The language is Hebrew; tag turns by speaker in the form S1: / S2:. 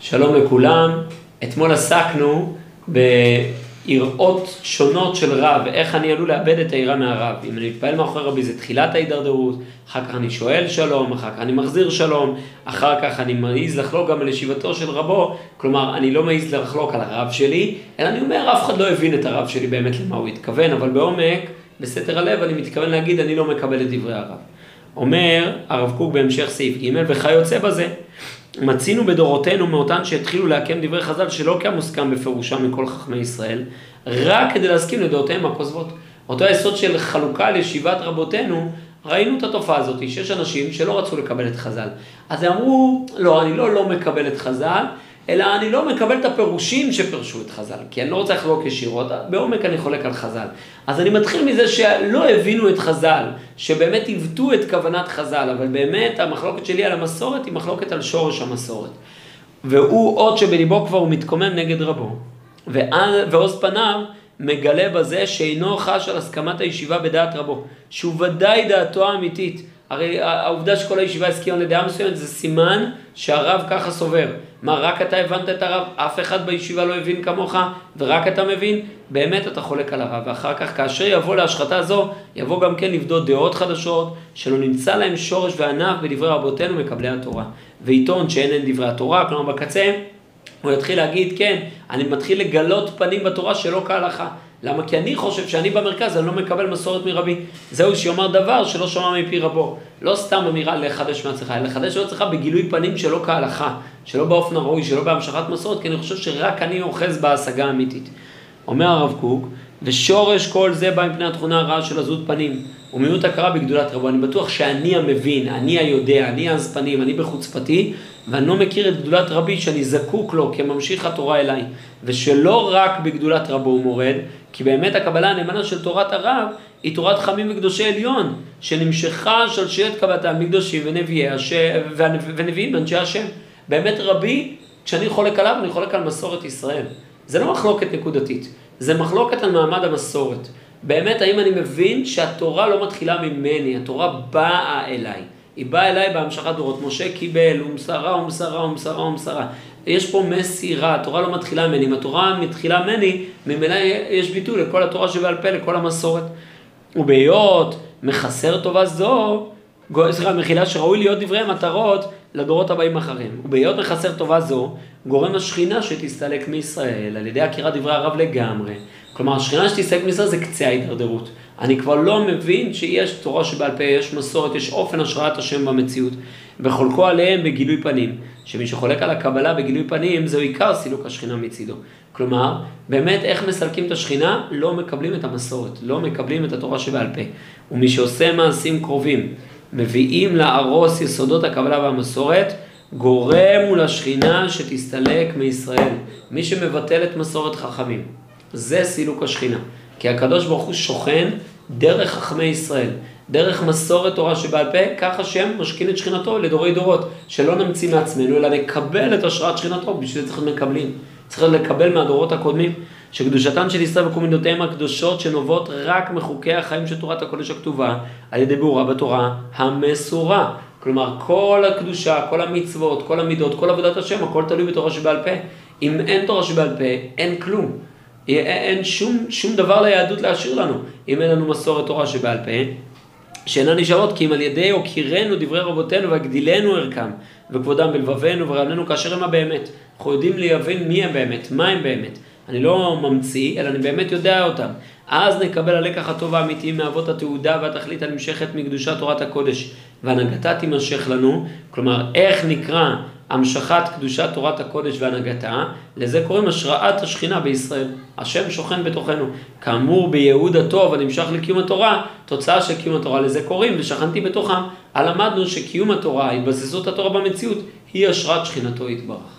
S1: שלום לכולם. אתמול עסקנו ביראות שונות של רב, איך אני עלול לאבד את היראה מהרב. אם אני מתפעל מאחורי רבי זה תחילת ההידרדרות, אחר כך אני שואל שלום, אחר כך אני מחזיר שלום, אחר כך אני מעז לחלוק גם על ישיבתו של רבו, כלומר אני לא מעז לחלוק על הרב שלי, אלא אני אומר אף אחד לא הבין את הרב שלי באמת למה הוא התכוון, אבל בעומק, בסתר הלב אני מתכוון להגיד אני לא מקבל את דברי הרב. אומר הרב קוק בהמשך סעיף ג' וכיוצא בזה. מצינו בדורותינו מאותן שהתחילו לעקם דברי חז"ל שלא כמוסכם בפירושם מכל חכמי ישראל, רק כדי להסכים לדעותיהם הכוזבות. אותו היסוד של חלוקה על ישיבת רבותינו, ראינו את התופעה הזאת, שיש אנשים שלא רצו לקבל את חז"ל. אז הם אמרו, לא, אני לא לא מקבל את חז"ל, אלא אני לא מקבל את הפירושים שפרשו את חז"ל, כי אני לא רוצה לחלוק ישירות, בעומק אני חולק על חז"ל. אז אני מתחיל מזה שלא הבינו את חז"ל, שבאמת עיוותו את כוונת חז"ל, אבל באמת המחלוקת שלי על המסורת היא מחלוקת על שורש המסורת. והוא עוד שבליבו כבר הוא מתקומם נגד רבו, ועוז פניו מגלה בזה שאינו חש על הסכמת הישיבה בדעת רבו, שהוא ודאי דעתו האמיתית. הרי העובדה שכל הישיבה הסכימה לדעה מסוימת זה סימן שהרב ככה סובר. מה, רק אתה הבנת את הרב? אף אחד בישיבה לא הבין כמוך, ורק אתה מבין? באמת אתה חולק על הרב. ואחר כך, כאשר יבוא להשחתה זו, יבוא גם כן לבדות דעות חדשות, שלא נמצא להם שורש וענף בדברי רבותינו מקבלי התורה. ועיתון שאין אין דברי התורה, כלומר בקצה, הוא יתחיל להגיד, כן, אני מתחיל לגלות פנים בתורה שלא כהלכה. למה? כי אני חושב שאני במרכז, אני לא מקבל מסורת מרבי. זהו שיאמר דבר שלא שמע מפי רבו. לא סתם אמירה לחדש מעצמך, אלא לחדש מעצמך בגילוי פנים שלא כהלכה, שלא באופן הראוי, שלא בהמשכת מסורת, כי אני חושב שרק אני אוחז בהשגה האמיתית. אומר הרב קוק, ושורש כל זה בא מפני התכונה הרעה של עזות פנים, ומיעוט הכרה בגדולת רבו. אני בטוח שאני המבין, אני היודע, אני העז פנים, אני בחוצפתי, ואני לא מכיר את גדולת רבי שאני זקוק לו כממשיך התורה אליי. ושלא רק בגדולת רבו הוא מורד, כי באמת הקבלה הנאמנה של תורת הרב היא תורת חמים וקדושי עליון, שנמשכה שלשלת קבלתם מקדושים ונביאי השם, ונביאים ואנשי השם. באמת רבי, כשאני חולק עליו, אני חולק על מסורת ישראל. זה לא מחלוקת נקודתית, זה מחלוקת על מעמד המסורת. באמת, האם אני מבין שהתורה לא מתחילה ממני, התורה באה אליי. היא באה אליי בהמשכת דורות. משה קיבל, ומסרה, ומסרה, ומסרה, ומסרה. יש פה מסירה, התורה לא מתחילה ממני. אם התורה מתחילה ממני, ממילא יש ביטוי לכל התורה שבעל פה, לכל המסורת. ובהיות מחסר טובה זו, סליחה, מחילה שראוי להיות דברי מטרות לדורות הבאים אחריהם. ובהיות מחסר טובה זו, גורם השכינה שתסתלק מישראל על ידי עקירת דברי הרב לגמרי. כלומר, השכינה שתסתלק מישראל זה קצה ההידרדרות. אני כבר לא מבין שיש תורה שבעל פה, יש מסורת, יש אופן השראת השם במציאות. וחולקו עליהם בגילוי פנים. שמי שחולק על הקבלה בגילוי פנים, זהו עיקר סילוק השכינה מצידו. כלומר, באמת איך מסלקים את השכינה? לא מקבלים את המסורת, לא מקבלים את התורה שבעל פה. ומי שעושה מעשים קרובים, מביאים להרוס יסודות הקבלה והמסורת, גורם הוא לשכינה שתסתלק מישראל. מי שמבטל את מסורת חכמים, זה סילוק השכינה. כי הקדוש ברוך הוא שוכן דרך חכמי ישראל, דרך מסורת תורה שבעל פה, כך השם משכין את שכינתו לדורי דורות, שלא נמציא מעצמנו, אלא נקבל את השראת שכינתו, בשביל זה צריך מקבלים. צריך לקבל מהדורות הקודמים, שקדושתן של ישראל וכל מידותיהם הקדושות שנובעות רק מחוקי החיים של תורת הקודש הכתובה, על ידי ברורה בתורה המסורה. כלומר, כל הקדושה, כל המצוות, כל המידות, כל עבודת השם, הכל תלוי בתורה שבעל פה. אם אין תורה שבעל פה, אין כלום. אין שום, שום דבר ליהדות להשאיר לנו. אם אין לנו מסורת תורה שבעל פה, שאינן נשארות, כי אם על ידי הוקירנו דברי רבותינו והגדילנו ערכם, וכבודם בלבבנו ורעננו כאשר הם הבאמת. אנחנו יודעים להבין מי הם באמת, מה הם באמת. אני לא ממציא, אלא אני באמת יודע אותם. אז נקבל הלקח הטוב האמיתי מאבות התעודה והתכלית הנמשכת מקדושת תורת הקודש, והנהגתה תימשך לנו, כלומר, איך נקרא המשכת קדושת תורת הקודש והנהגתה, לזה קוראים השראת השכינה בישראל. השם שוכן בתוכנו. כאמור, בייעוד הטוב הנמשך לקיום התורה, תוצאה של קיום התורה לזה קוראים, ושכנתי בתוכם. למדנו שקיום התורה, התבססות התורה במציאות, היא השראת שכינתו יתברך.